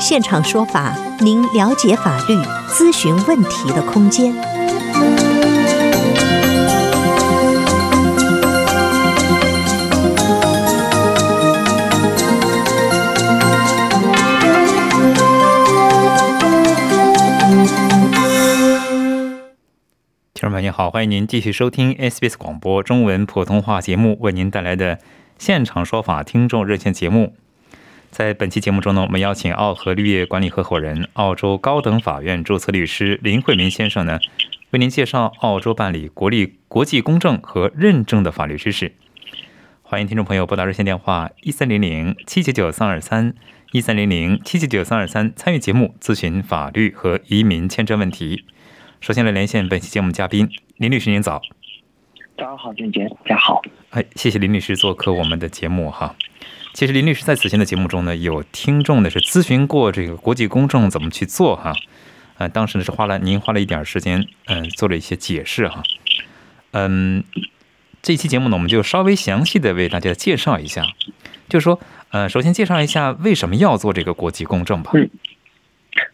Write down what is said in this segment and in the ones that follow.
现场说法，您了解法律、咨询问题的空间。听众朋友好，欢迎您继续收听 SBS 广播中文普通话节目为您带来的现场说法听众热线节目。在本期节目中呢，我们邀请澳和绿业管理合伙人、澳洲高等法院注册律师林慧明先生呢，为您介绍澳洲办理国立国际公证和认证的法律知识。欢迎听众朋友拨打热线电话一三零零七九九三二三一三零零七九九三二三参与节目咨询法律和移民签证问题。首先来连线本期节目嘉宾林律师，您早。早上好，俊杰，大家好。哎，谢谢林律师做客我们的节目哈。其实林律师在此前的节目中呢，有听众呢是咨询过这个国际公证怎么去做哈，呃，当时呢是花了您花了一点时间，嗯，做了一些解释哈，嗯，这期节目呢，我们就稍微详细的为大家介绍一下，就是说，呃，首先介绍一下为什么要做这个国际公证吧。嗯，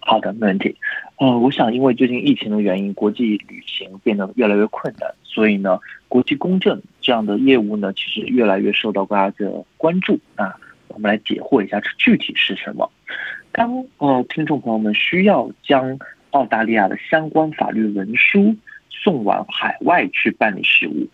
好的，没问题。呃，我想因为最近疫情的原因，国际旅行变得越来越困难，所以呢，国际公证这样的业务呢，其实越来越受到大家的关注啊。我们来解惑一下，这具体是什么？当呃，听众朋友们需要将澳大利亚的相关法律文书送往海外去办理事务，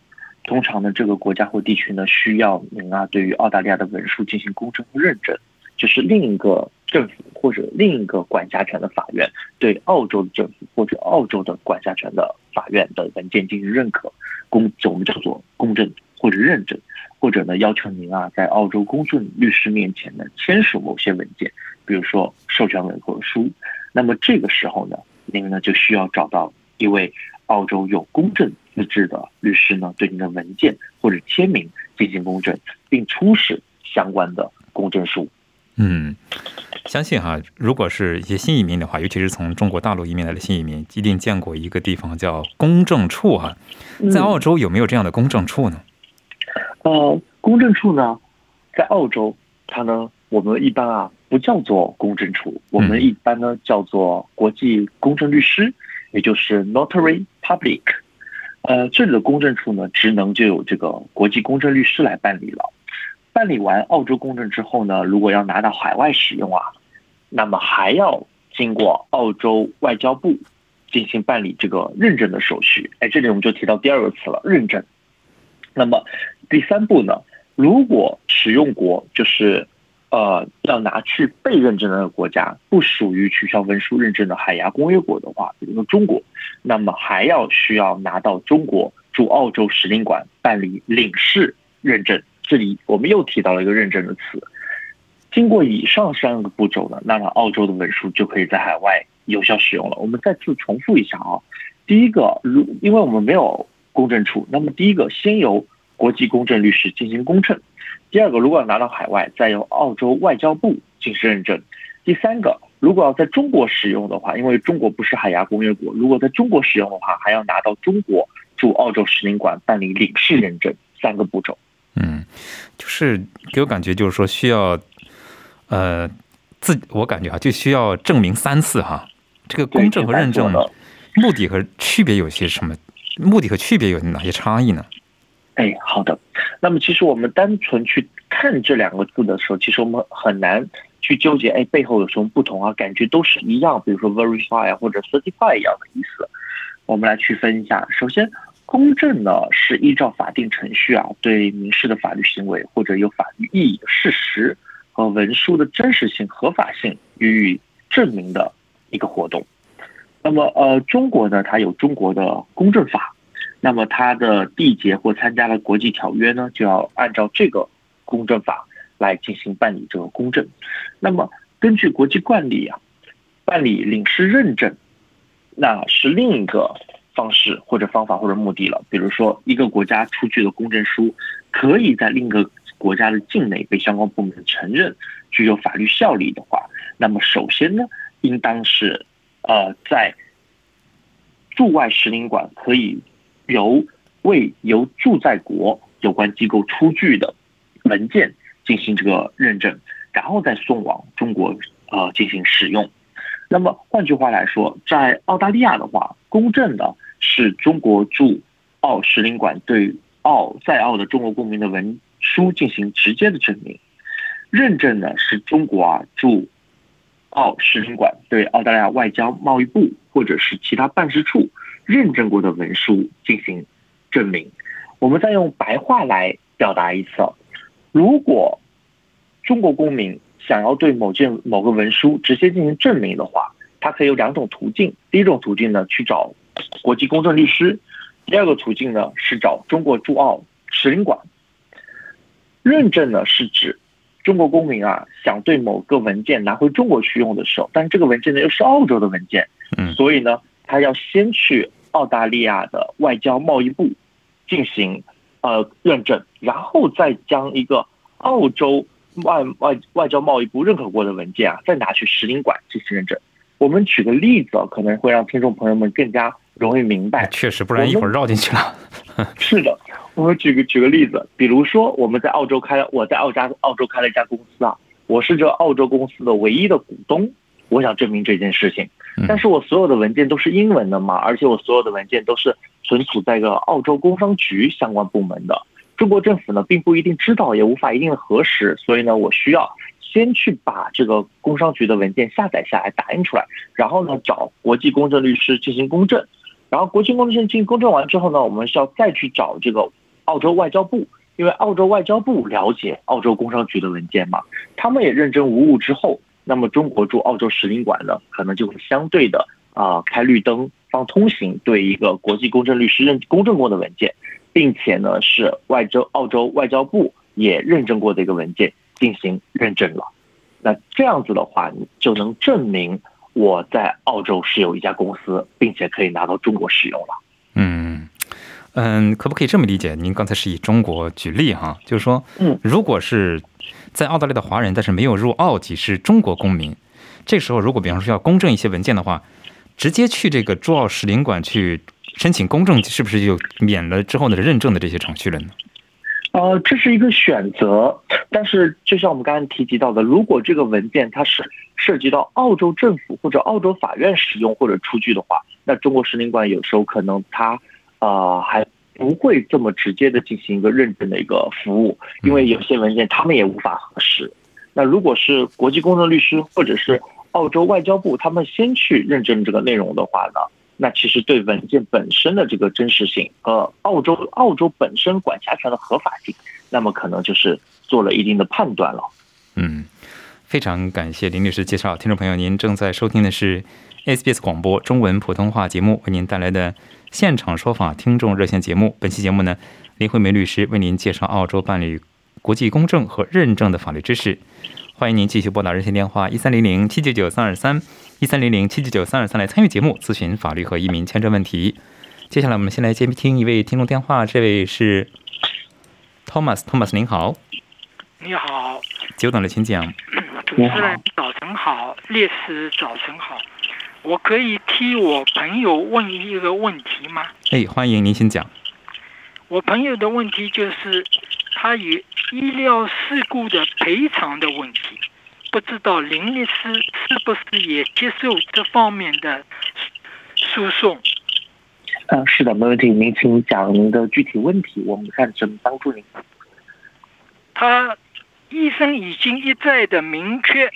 通常呢，这个国家或地区呢，需要您啊，对于澳大利亚的文书进行公证和认证，就是另一个。政府或者另一个管辖权的法院对澳洲的政府或者澳洲的管辖权的法院的文件进行认可，公我们叫做公证或者认证，或者呢要求您啊在澳洲公证律师面前呢签署某些文件，比如说授权委托书。那么这个时候呢，您呢就需要找到一位澳洲有公证资质的律师呢，对您的文件或者签名进行公证，并出示相关的公证书。嗯。相信哈，如果是一些新移民的话，尤其是从中国大陆移民来的新移民，一定见过一个地方叫公证处哈。在澳洲有没有这样的公证处呢？呃，公证处呢，在澳洲，它呢，我们一般啊不叫做公证处，我们一般呢叫做国际公证律师，也就是 Notary Public。呃，这里的公证处呢，职能就有这个国际公证律师来办理了。办理完澳洲公证之后呢，如果要拿到海外使用啊，那么还要经过澳洲外交部进行办理这个认证的手续。哎，这里我们就提到第二个词了，认证。那么第三步呢，如果使用国就是呃要拿去被认证的国家不属于取消文书认证的海牙公约国的话，比如说中国，那么还要需要拿到中国驻澳洲使领馆办理领事认证。这里我们又提到了一个认证的词。经过以上三个步骤呢，那么澳洲的文书就可以在海外有效使用了。我们再次重复一下啊，第一个，如因为我们没有公证处，那么第一个先由国际公证律师进行公证；第二个，如果要拿到海外，再由澳洲外交部进行认证；第三个，如果要在中国使用的话，因为中国不是海牙公约国，如果在中国使用的话，还要拿到中国驻澳洲使领馆办理领事认证。三个步骤。嗯，就是给我感觉就是说需要，呃，自我感觉啊，就需要证明三次哈。这个公证和认证目的和区别有些什么？目的和区别有哪些差异呢？哎，好的。那么其实我们单纯去看这两个字的时候，其实我们很难去纠结，哎，背后有什么不同啊？感觉都是一样，比如说 verify 或者 certify 一样的意思。我们来区分一下，首先。公证呢是依照法定程序啊，对民事的法律行为或者有法律意义的事实和文书的真实性、合法性予以证明的一个活动。那么，呃，中国呢，它有中国的公证法，那么它的缔结或参加了国际条约呢，就要按照这个公证法来进行办理这个公证。那么，根据国际惯例啊，办理领事认证。那是另一个方式或者方法或者目的了。比如说，一个国家出具的公证书，可以在另一个国家的境内被相关部门承认具有法律效力的话，那么首先呢，应当是呃在驻外使领馆可以由为由驻在国有关机构出具的文件进行这个认证，然后再送往中国呃进行使用。那么换句话来说，在澳大利亚的话，公证呢是中国驻澳使领馆对澳在澳的中国公民的文书进行直接的证明，认证呢是中国啊驻澳使领馆对澳大利亚外交贸易部或者是其他办事处认证过的文书进行证明。我们再用白话来表达一次：如果中国公民想要对某件某个文书直接进行证明的话，它可以有两种途径。第一种途径呢，去找国际公证律师；第二个途径呢，是找中国驻澳使领馆。认证呢，是指中国公民啊想对某个文件拿回中国去用的时候，但这个文件呢又是澳洲的文件，嗯，所以呢，他要先去澳大利亚的外交贸易部进行呃认证，然后再将一个澳洲外外外交贸易部认可过的文件啊，再拿去使领馆进行认证。我们举个例子，可能会让听众朋友们更加容易明白。确实，不然一会儿绕进去了。是的，我们举个举个例子，比如说我们在澳洲开了，我在澳家澳洲开了一家公司啊，我是这澳洲公司的唯一的股东，我想证明这件事情，但是我所有的文件都是英文的嘛，而且我所有的文件都是存储在一个澳洲工商局相关部门的，中国政府呢并不一定知道，也无法一定核实，所以呢，我需要先去把这个工商局的文件下载下来，打印出来，然后呢找国际公证律师进行公证。然后国际公证进行公证完之后呢，我们需要再去找这个澳洲外交部，因为澳洲外交部了解澳洲工商局的文件嘛，他们也认真无误之后，那么中国驻澳洲使领馆呢，可能就会相对的啊开绿灯放通行，对一个国际公证律师认公证过的文件，并且呢是外州澳洲外交部也认证过的一个文件进行认证了，那这样子的话，你就能证明。我在澳洲是有一家公司，并且可以拿到中国使用了。嗯嗯，可不可以这么理解？您刚才是以中国举例哈，就是说，嗯，如果是在澳大利亚的华人，但是没有入澳籍，是中国公民，这时候如果比方说要公证一些文件的话，直接去这个驻澳使领馆去申请公证，是不是就免了之后的认证的这些程序了呢？呃，这是一个选择，但是就像我们刚刚提及到的，如果这个文件它是涉及到澳洲政府或者澳洲法院使用或者出具的话，那中国使领馆有时候可能它，呃，还不会这么直接的进行一个认证的一个服务，因为有些文件他们也无法核实。那如果是国际公证律师或者是澳洲外交部，他们先去认证这个内容的话呢？那其实对文件本身的这个真实性和澳洲澳洲本身管辖权的合法性，那么可能就是做了一定的判断了。嗯，非常感谢林律师介绍，听众朋友，您正在收听的是 SBS 广播中文普通话节目为您带来的现场说法听众热线节目。本期节目呢，林慧梅律师为您介绍澳洲办理国际公证和认证的法律知识。欢迎您继续拨打热线电话一三零零七九九三二三。一三零零七九九三二三来参与节目，咨询法律和移民签证问题。接下来我们先来接听一位听众电话，这位是 Thomas，Thomas 您好，你好，久等了，请讲。主持人早晨好，烈士早晨好，我可以替我朋友问一个问题吗？哎，欢迎您请讲。我朋友的问题就是他与医疗事故的赔偿的问题。不知道林律师是不是也接受这方面的诉讼？嗯，是的，没问题。您请讲您的具体问题，我们看怎么帮助您。他医生已经一再的明确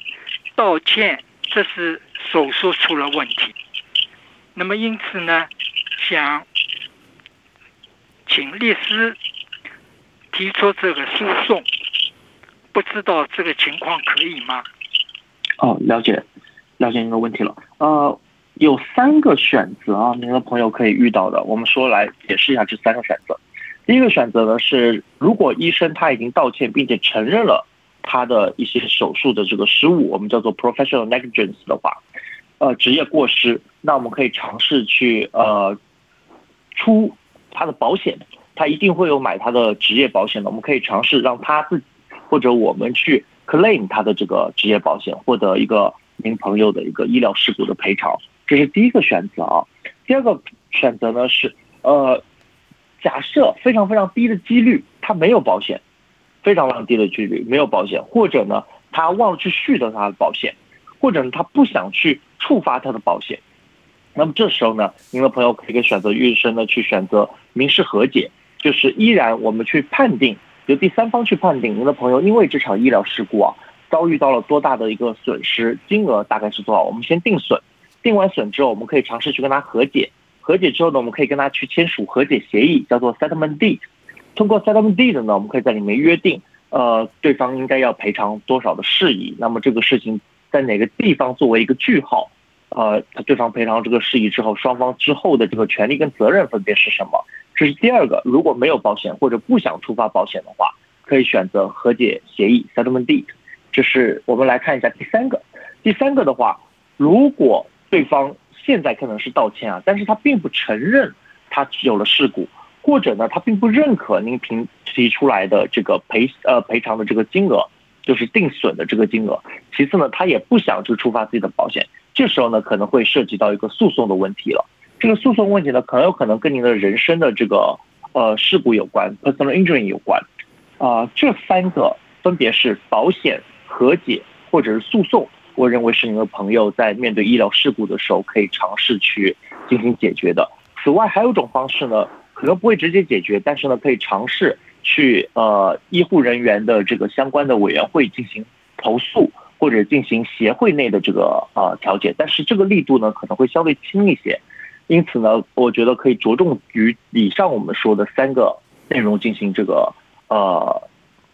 道歉，这是手术出了问题。那么因此呢，想请律师提出这个诉讼。不知道这个情况可以吗？哦，了解，了解您的问题了。呃，有三个选择啊，您的朋友可以遇到的。我们说来解释一下这三个选择。第一个选择呢是，如果医生他已经道歉，并且承认了他的一些手术的这个失误，我们叫做 professional negligence 的话，呃职业过失，那我们可以尝试去呃出他的保险，他一定会有买他的职业保险的，我们可以尝试让他自己或者我们去 claim 他的这个职业保险，获得一个您朋友的一个医疗事故的赔偿，这是第一个选择啊。第二个选择呢是呃，假设非常非常低的几率他没有保险，非常非常低的几率没有保险，或者呢他忘了去续的他的保险，或者呢他不想去触发他的保险。那么这时候呢，您的朋友可以选择医生呢去选择民事和解，就是依然我们去判定，由第三方去判定您的朋友因为这场医疗事故啊遭遇到了多大的一个损失，金额大概是多少，我们先定损，定完损之后，我们可以尝试去跟他和解，和解之后呢，我们可以跟他去签署和解协议，叫做 settlement deed。通过 settlement deed 呢，我们可以在里面约定，呃，对方应该要赔偿多少的事宜，那么这个事情在哪个地方作为一个句号。呃，他对方赔偿这个事宜之后，双方之后的这个权利跟责任分别是什么？这是第二个。如果没有保险或者不想触发保险的话，可以选择和解协议 （settlement deed）。这是我们来看一下第三个。第三个的话，如果对方现在可能是道歉啊，但是他并不承认他有了事故，或者呢，他并不认可您提提出来的这个赔呃赔偿的这个金额，就是定损的这个金额。其次呢，他也不想去触发自己的保险。这时候呢，可能会涉及到一个诉讼的问题了。这个诉讼问题呢，很有可能跟您的人身的这个呃事故有关，personal injury 有关。啊，这三个分别是保险、和解或者是诉讼。我认为是您的朋友在面对医疗事故的时候可以尝试去进行解决的。此外，还有一种方式呢，可能不会直接解决，但是呢，可以尝试去呃医护人员的这个相关的委员会进行投诉。或者进行协会内的这个呃调解，但是这个力度呢可能会相对轻一些，因此呢，我觉得可以着重于以上我们说的三个内容进行这个呃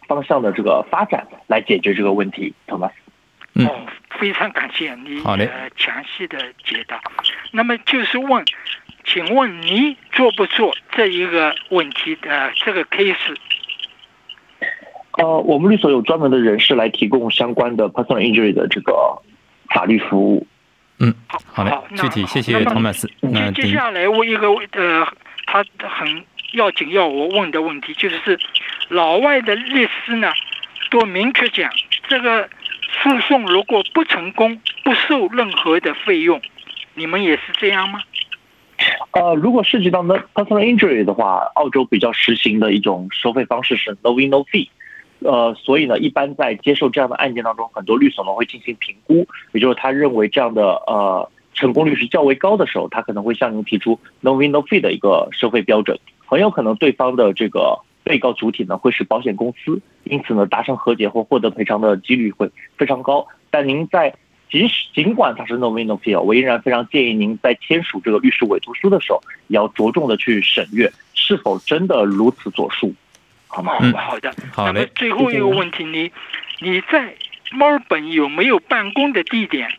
方向的这个发展来解决这个问题，Thomas。嗯，非常感谢你的详细的解答。那么就是问，请问你做不做这一个问题的这个 case？呃，我们律所有专门的人士来提供相关的 personal injury 的这个法律服务。嗯，好，好嘞，具体谢谢托马斯。那接下来我一个呃，他很要紧要我问的问题就是，老外的律师呢，都明确讲，这个诉讼如果不成功，不收任何的费用。你们也是这样吗？呃，如果涉及到 personal injury 的话，澳洲比较实行的一种收费方式是 no win no fee。呃，所以呢，一般在接受这样的案件当中，很多律所呢会进行评估，也就是他认为这样的呃成功率是较为高的时候，他可能会向您提出 no win no fee 的一个收费标准。很有可能对方的这个被告主体呢会是保险公司，因此呢达成和解或获得赔偿的几率会非常高。但您在即使尽管它是 no win no fee，我依然非常建议您在签署这个律师委托书的时候，也要着重的去审阅是否真的如此所述。好吗？嗯，好的。好嘞。最后一个问题，你你在墨尔本有没有办公的地点？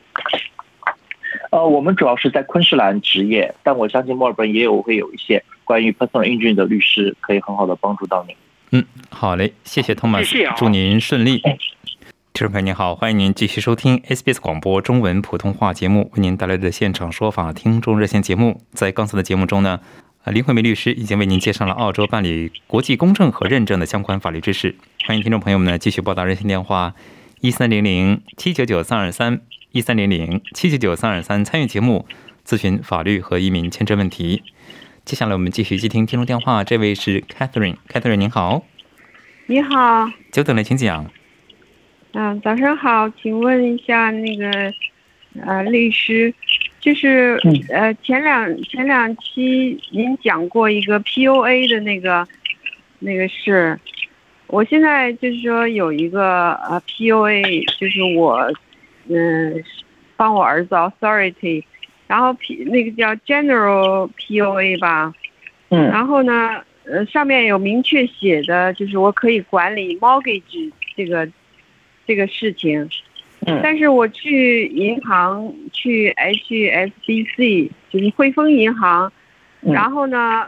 呃，我们主要是在昆士兰执业，但我相信墨尔本也有会有一些关于 personal injury 的律师，可以很好的帮助到您。嗯，好嘞，谢谢 Thomas，祝您顺利。听众朋友您好，欢迎您继续收听 SBS 广播中文普通话节目为您带来的现场说法听众热线节目。在刚才的节目中呢。啊，林慧梅律师已经为您介绍了澳洲办理国际公证和认证的相关法律知识。欢迎听众朋友们呢继续拨打热线电话一三零零七九九三二三一三零零七九九三二三参与节目咨询法律和移民签证问题。接下来我们继续接听听众电话，这位是 Catherine，Catherine 您好。你好。久等了，请讲。嗯，早上好，请问一下那个呃律师。就是呃，前两前两期您讲过一个 PUA 的那个那个事，我现在就是说有一个呃 PUA，就是我嗯帮我儿子 authority，然后 P 那个叫 general PUA 吧，嗯，然后呢呃上面有明确写的，就是我可以管理 mortgage 这个这个事情。但是我去银行去 HSBC，就是汇丰银行，然后呢，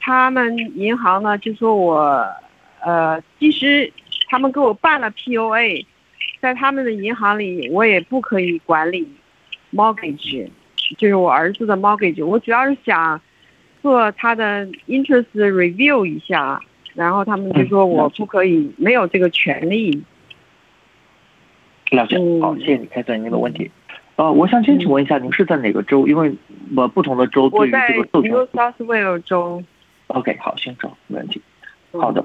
他们银行呢就说我，呃，其实他们给我办了 POA，在他们的银行里我也不可以管理，mortgage，就是我儿子的 mortgage，我主要是想做他的 interest review 一下，然后他们就说我不可以，没有这个权利。了解，好，谢谢你开展您的问题。呃，我想先请问一下，您是在哪个州？因为呃不同的州对于这个授权。New South Wales 州。OK，好，先生，没问题。好的，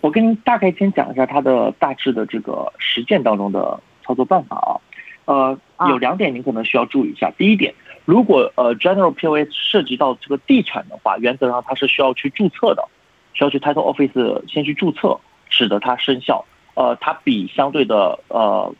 我跟您大概先讲一下它的大致的这个实践当中的操作办法啊。呃，有两点您可能需要注意一下。第一点，如果呃 General POA 涉及到这个地产的话，原则上它是需要去注册的，需要去 Title Office 先去注册，使得它生效。呃，它比相对的呃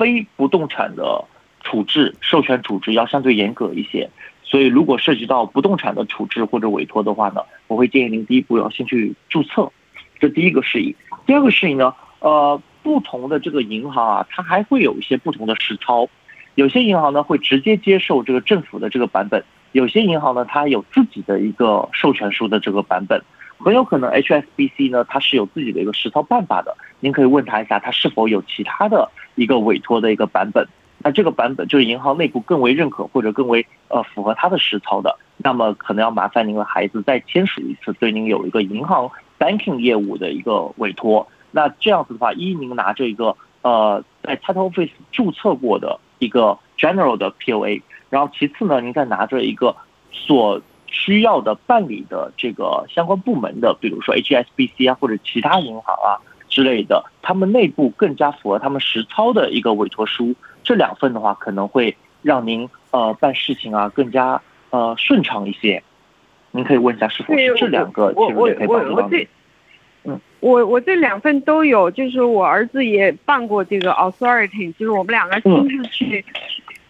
非不动产的处置授权处置要相对严格一些。所以，如果涉及到不动产的处置或者委托的话呢，我会建议您第一步要先去注册，这第一个事宜。第二个事宜呢，呃，不同的这个银行啊，它还会有一些不同的实操。有些银行呢会直接接受这个政府的这个版本，有些银行呢它有自己的一个授权书的这个版本，很有可能 HSBC 呢它是有自己的一个实操办法的。您可以问他一下，他是否有其他的一个委托的一个版本。那这个版本就是银行内部更为认可或者更为呃符合他的实操的，那么可能要麻烦您的孩子再签署一次，对您有一个银行 banking 业务的一个委托。那这样子的话，一您拿着一个呃在 title office 注册过的一个 general 的 POA，然后其次呢，您再拿着一个所需要的办理的这个相关部门的，比如说 HSBC 啊或者其他银行啊之类的，他们内部更加符合他们实操的一个委托书。这两份的话，可能会让您呃办事情啊更加呃顺畅一些。您可以问一下是否是这两个我我我我这嗯，我我这两份都有，就是我儿子也办过这个 authority，就是我们两个亲自去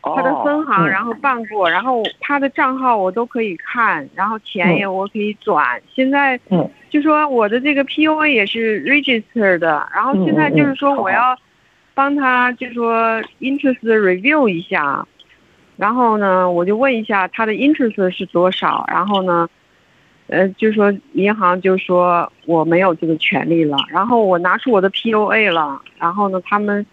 他的分行，然后办过，然后他的账号我都可以看，然后钱也我可以转。现在就说我的这个 POA 也是 register 的，然后现在就是说我要。帮他就说 interest review 一下，然后呢，我就问一下他的 interest 是多少，然后呢，呃，就说银行就说我没有这个权利了，然后我拿出我的 POA 了，然后呢，他们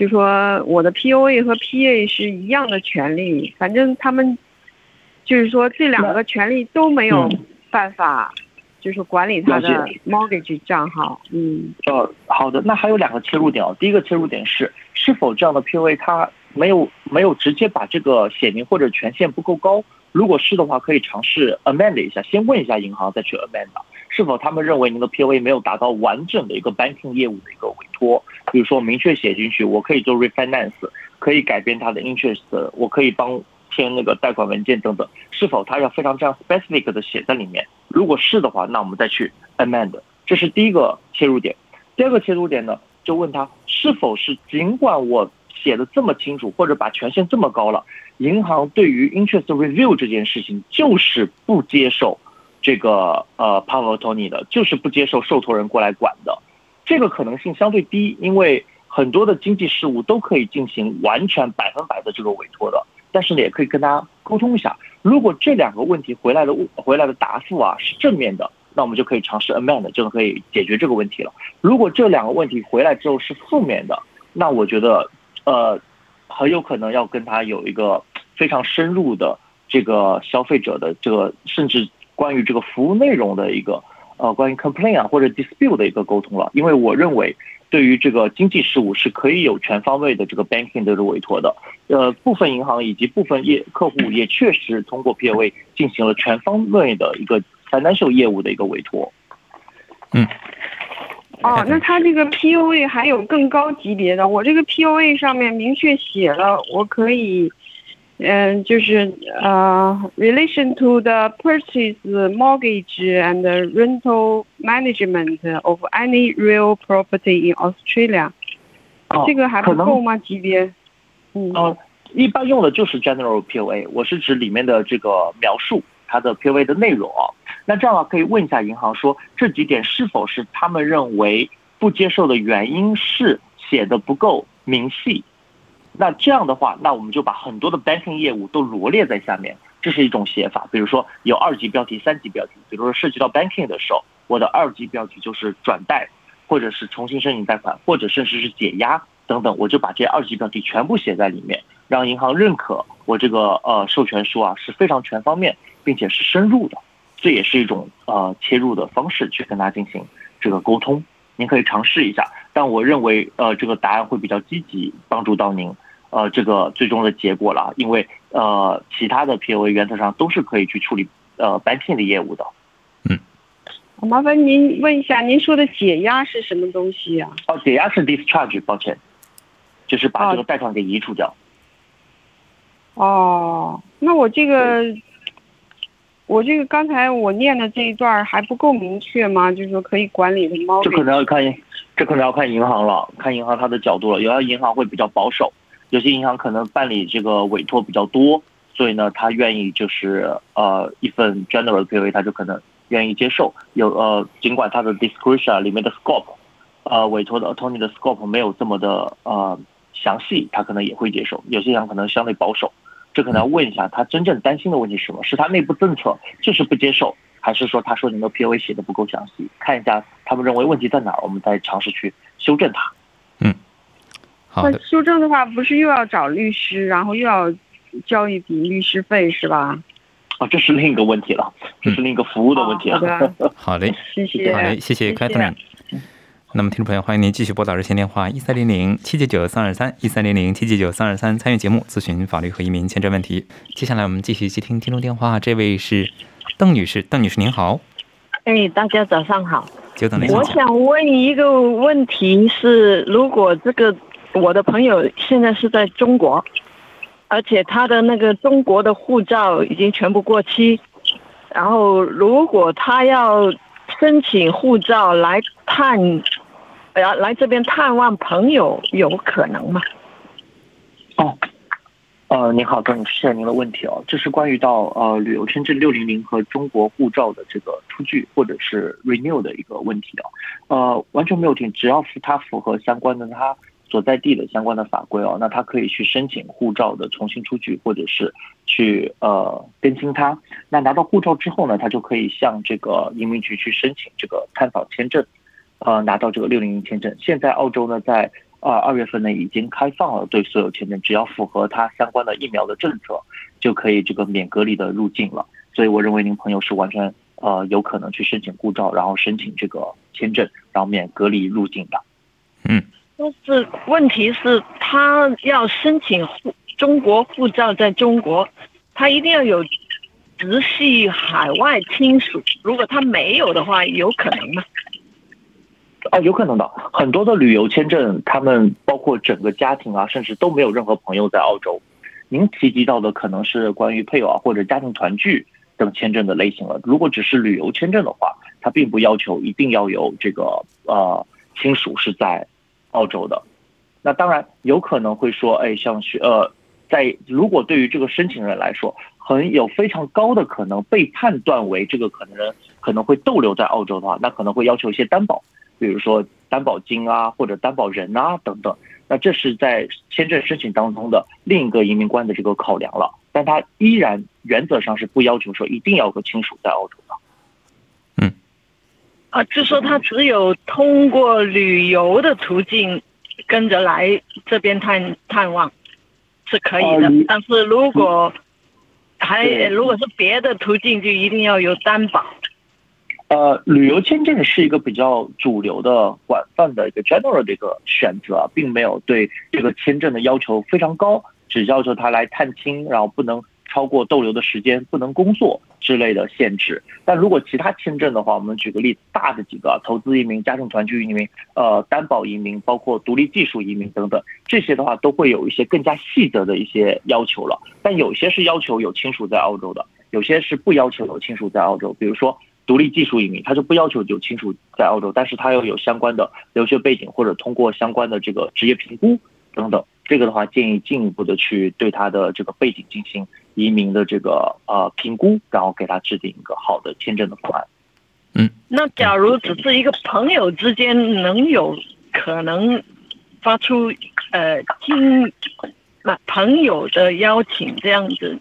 就说我的 POA 和 PA 是一样的权利，反正他们就是说这两个权利都没有办法。就是管理他的 mortgage 账号，嗯，呃，好的，那还有两个切入点哦。第一个切入点是，是否这样的 POA 它没有没有直接把这个写明或者权限不够高？如果是的话，可以尝试 amend 一下，先问一下银行再去 amend，是否他们认为您的 POA 没有达到完整的一个 banking 业务的一个委托？比如说明确写进去，我可以做 refinance，可以改变它的 interest，我可以帮。签那个贷款文件等等，是否他要非常这样 specific 的写在里面？如果是的话，那我们再去 amend，这是第一个切入点。第二个切入点呢，就问他是否是尽管我写的这么清楚，或者把权限这么高了，银行对于 interest review 这件事情就是不接受这个呃 power Tony 的，就是不接受受托人过来管的。这个可能性相对低，因为很多的经济事务都可以进行完全百分百的这个委托的。但是呢，也可以跟他沟通一下。如果这两个问题回来的回来的答复啊是正面的，那我们就可以尝试 amend，就可以解决这个问题了。如果这两个问题回来之后是负面的，那我觉得呃很有可能要跟他有一个非常深入的这个消费者的这个甚至关于这个服务内容的一个呃关于 complaint 啊或者 dispute 的一个沟通了。因为我认为。对于这个经济事务是可以有全方位的这个 banking 的委托的，呃，部分银行以及部分业客户也确实通过 POA 进行了全方位的一个 financial 业务的一个委托。嗯。哦，那他这个 POA 还有更高级别的，我这个 POA 上面明确写了，我可以。嗯，就是呃，relation to the purchase, mortgage and rental management of any real property in Australia。这个还不够吗？级别？嗯，一般用的就是 general POA，我是指里面的这个描述，它的 POA 的内容啊。那这样的话，可以问一下银行，说这几点是否是他们认为不接受的原因是写的不够明细。那这样的话，那我们就把很多的 banking 业务都罗列在下面，这是一种写法。比如说有二级标题、三级标题，比如说涉及到 banking 的时候，我的二级标题就是转贷，或者是重新申请贷款，或者甚至是解压等等，我就把这二级标题全部写在里面。让银行认可我这个呃授权书啊是非常全方面，并且是深入的，这也是一种呃切入的方式去跟他进行这个沟通。您可以尝试一下，但我认为呃这个答案会比较积极，帮助到您呃这个最终的结果了，因为呃其他的 P O A 原则上都是可以去处理呃 banking 的业务的。嗯麻烦您问一下，您说的解压是什么东西呀、哦，解压是 discharge，抱歉，就是把这个贷款给移除掉。哦，那我这个，我这个刚才我念的这一段还不够明确吗？就是说可以管理的猫这可能要看，这可能要看银行了，看银行它的角度了。有的银行会比较保守，有些银行可能办理这个委托比较多，所以呢，他愿意就是呃一份 general POA，他就可能愿意接受。有呃，尽管他的 discretion 里面的 scope，呃，委托的 attorney 的 scope 没有这么的呃详细，他可能也会接受。有些银行可能相对保守，这可能要问一下他真正担心的问题是什么？是他内部政策就是不接受，还是说他说您的 POA 写的不够详细？看一下他们认为问题在哪儿，我们再尝试去修正它。那好的，修正的话，不是又要找律师，然后又要交一笔律师费是吧？啊，这是另一个问题了，这是另一个服务的问题好了。的，好嘞，谢谢，好嘞，谢谢 Catherine。那么，听众朋友，欢迎您继续拨打热线电话一三零零七九九三二三一三零零七九九三二三参与节目咨询法律和移民签证问题。接下来我们继续接听听众电话，这位是邓女士，邓女士您好，哎，大家早上好。久等您我。想问一个问题是，如果这个我的朋友现在是在中国，而且他的那个中国的护照已经全部过期，然后如果他要申请护照来探，来来这边探望朋友，有可能吗？哦，呃，您好，邓女士，谢谢您的问题哦。这是关于到呃旅游签证六零零和中国护照的这个出具或者是 renew 的一个问题哦。呃，完全没有听，只要是他符合相关的他所在地的相关的法规哦，那他可以去申请护照的重新出具，或者是去呃更新它。那拿到护照之后呢，他就可以向这个移民局去申请这个探访签证，呃，拿到这个六零零签证。现在澳洲呢，在呃二月份呢已经开放了对所有签证，只要符合它相关的疫苗的政策，就可以这个免隔离的入境了。所以我认为您朋友是完全呃有可能去申请护照，然后申请这个签证，然后免隔离入境的。嗯但是问题是，他要申请护中国护照在中国，他一定要有直系海外亲属。如果他没有的话，有可能吗？啊，有可能的。很多的旅游签证，他们包括整个家庭啊，甚至都没有任何朋友在澳洲。您提及到的可能是关于配偶啊或者家庭团聚等签证的类型了。如果只是旅游签证的话，它并不要求一定要有这个呃亲属是在澳洲的。那当然有可能会说，哎，像学呃，在如果对于这个申请人来说，很有非常高的可能被判断为这个可能人可能会逗留在澳洲的话，那可能会要求一些担保，比如说担保金啊或者担保人啊等等。那这是在签证申请当中的另一个移民官的这个考量了，但他依然原则上是不要求说一定要有个亲属在澳洲的。啊，就说他只有通过旅游的途径跟着来这边探探望是可以的，哦但是如果还如果是别的途径，就一定要有担保。呃，旅游签证是一个比较主流的、广泛的一个 general 的一个选择啊，并没有对这个签证的要求非常高，只要求他来探亲，然后不能超过逗留的时间，不能工作之类的限制。但如果其他签证的话，我们举个例子，大的几个投资移民、家庭团聚移民、呃担保移民，包括独立技术移民等等，这些的话都会有一些更加细则的一些要求了。但有些是要求有亲属在澳洲的，有些是不要求有亲属在澳洲，比如说。独立技术移民，他就不要求有亲属在澳洲，但是他要有相关的留学背景或者通过相关的这个职业评估等等。这个的话，建议进一步的去对他的这个背景进行移民的这个呃评估，然后给他制定一个好的签证的方案。那假如只是一个朋友之间，能有可能发出呃亲那朋友的邀请这样子，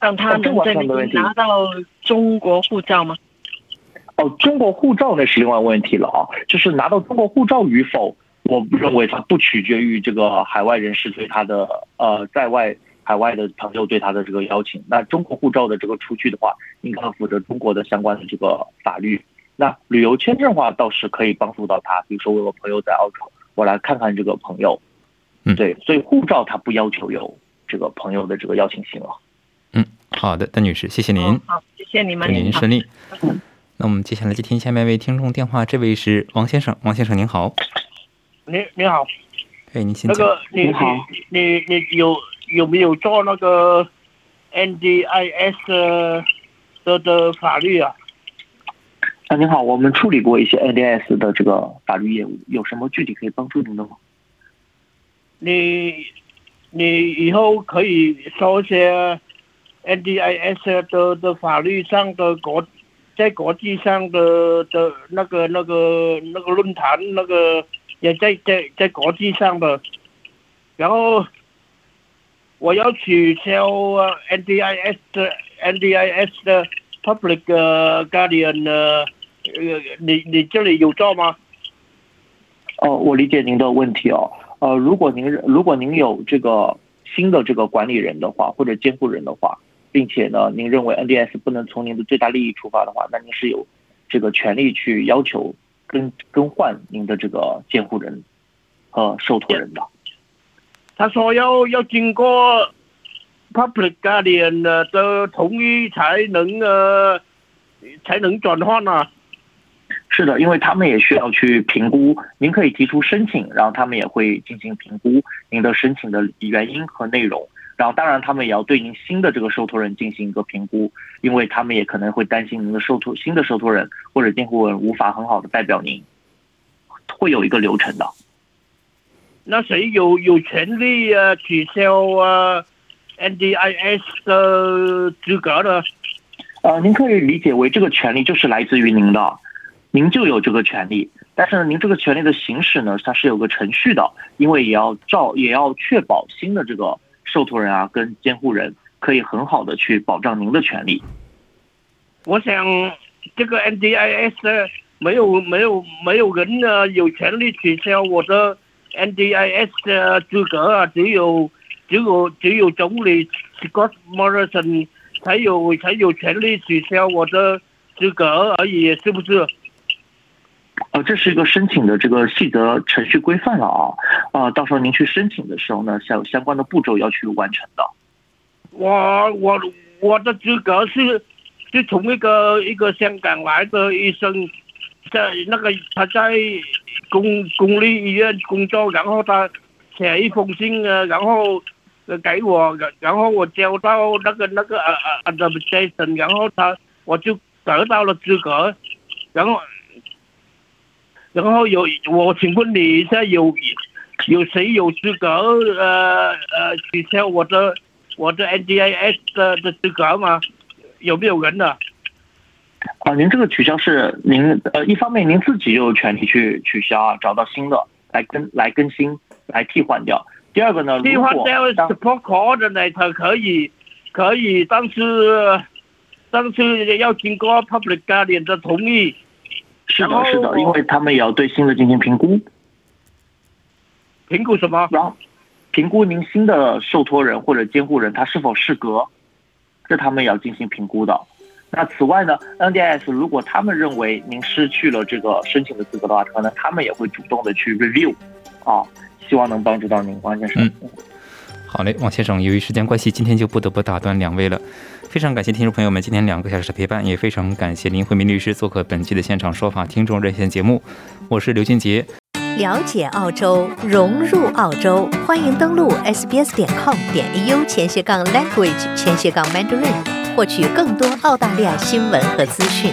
让他能在那完全没问题边拿到中国护照吗？哦，中国护照那是另外问题了啊，就是拿到中国护照与否，我认为它不取决于这个海外人士对他的呃在外海外的朋友对他的这个邀请。那中国护照的这个出去的话，应该符合中国的相关的这个法律。那旅游签证的话，倒是可以帮助到他。比如说，我有朋友在澳洲，我来看看这个朋友。嗯，对，所以护照他不要求有这个朋友的这个邀请信了。嗯，好的，邓女士，谢谢您，好，谢谢你们，祝您顺利。嗯那我们接下来接听下面一位听众电话，这位是王先生，王先生您好，您您好，哎，您。那个你你好你你你有有没有做那个 NDIS 的的法律啊？啊，您好，我们处理过一些 NDIS 的这个法律业务，有什么具体可以帮助您的吗？你你以后可以说一些 NDIS 的的法律上的国在国际上的的那个那个那个论坛那个也在在在国际上的，然后我要取消 NDIS 的 NDIS 的 Public Guardian 呃呃，你你这里有照吗？哦，我理解您的问题哦。呃，如果您如果您有这个新的这个管理人的话，或者监护人的话，并且呢，您认为 NDS 不能从您的最大利益出发的话，那您是有这个权利去要求更更换您的这个监护人和受托人的。他说要要经过 public guardian 的的同意才能呃才能转换啊。是的，因为他们也需要去评估，您可以提出申请，然后他们也会进行评估您的申请的原因和内容，然后当然他们也要对您新的这个受托人进行一个评估，因为他们也可能会担心您的受托新的受托人或者监护人无法很好的代表您，会有一个流程的。那谁有有权利啊取消啊 NDIS 的资格呢？呃，您可以理解为这个权利就是来自于您的，您就有这个权利。但是呢，您这个权利的行使呢，它是有个程序的，因为也要照也要确保新的这个受托人啊跟监护人可以很好的去保障您的权利。我想这个 NDIS 没有没有没有人呢有权利取消我的 NDIS 的资格啊，只有只有只有总理 Scott Morrison 才有才有权利取消我的资格而已，是不是？呃，这是一个申请的这个细则程序规范了啊，呃，到时候您去申请的时候呢，相相关的步骤要去完成的。我我我的资格是是从一个一个香港来的医生，在那个他在公公立医院工作，然后他写一封信啊，然后给我，然然后我交到那个那个呃呃 administration，然后他我就得到了资格，然后然后有我请问你一下有有谁有资格呃呃取消我的我的 NDIS 的的资格吗？有没有人呢？您这个取消是您呃，一方面您自己有权利去取消啊，找到新的来更来更新来替换掉。第二个呢，替如果换掉当 support coordinator 可以可以，但是但是要经过 public guardian 的同意。是的是的，因为他们也要对新的进行评估，评估什么？然后评估您新的受托人或者监护人他是否适格，这他们也要进行评估的。那此外呢，NDS 如果他们认为您失去了这个申请的资格的话，可能他们也会主动的去 review，啊，希望能帮助到您，王先生。嗯好嘞，王先生，由于时间关系，今天就不得不打断两位了。非常感谢听众朋友们今天两个小时的陪伴，也非常感谢林慧明律师做客本期的现场说法听众热线节目。我是刘俊杰，了解澳洲，融入澳洲，欢迎登录 sbs 点 com 点 au 前斜杠 language 前斜杠 mandarin，获取更多澳大利亚新闻和资讯。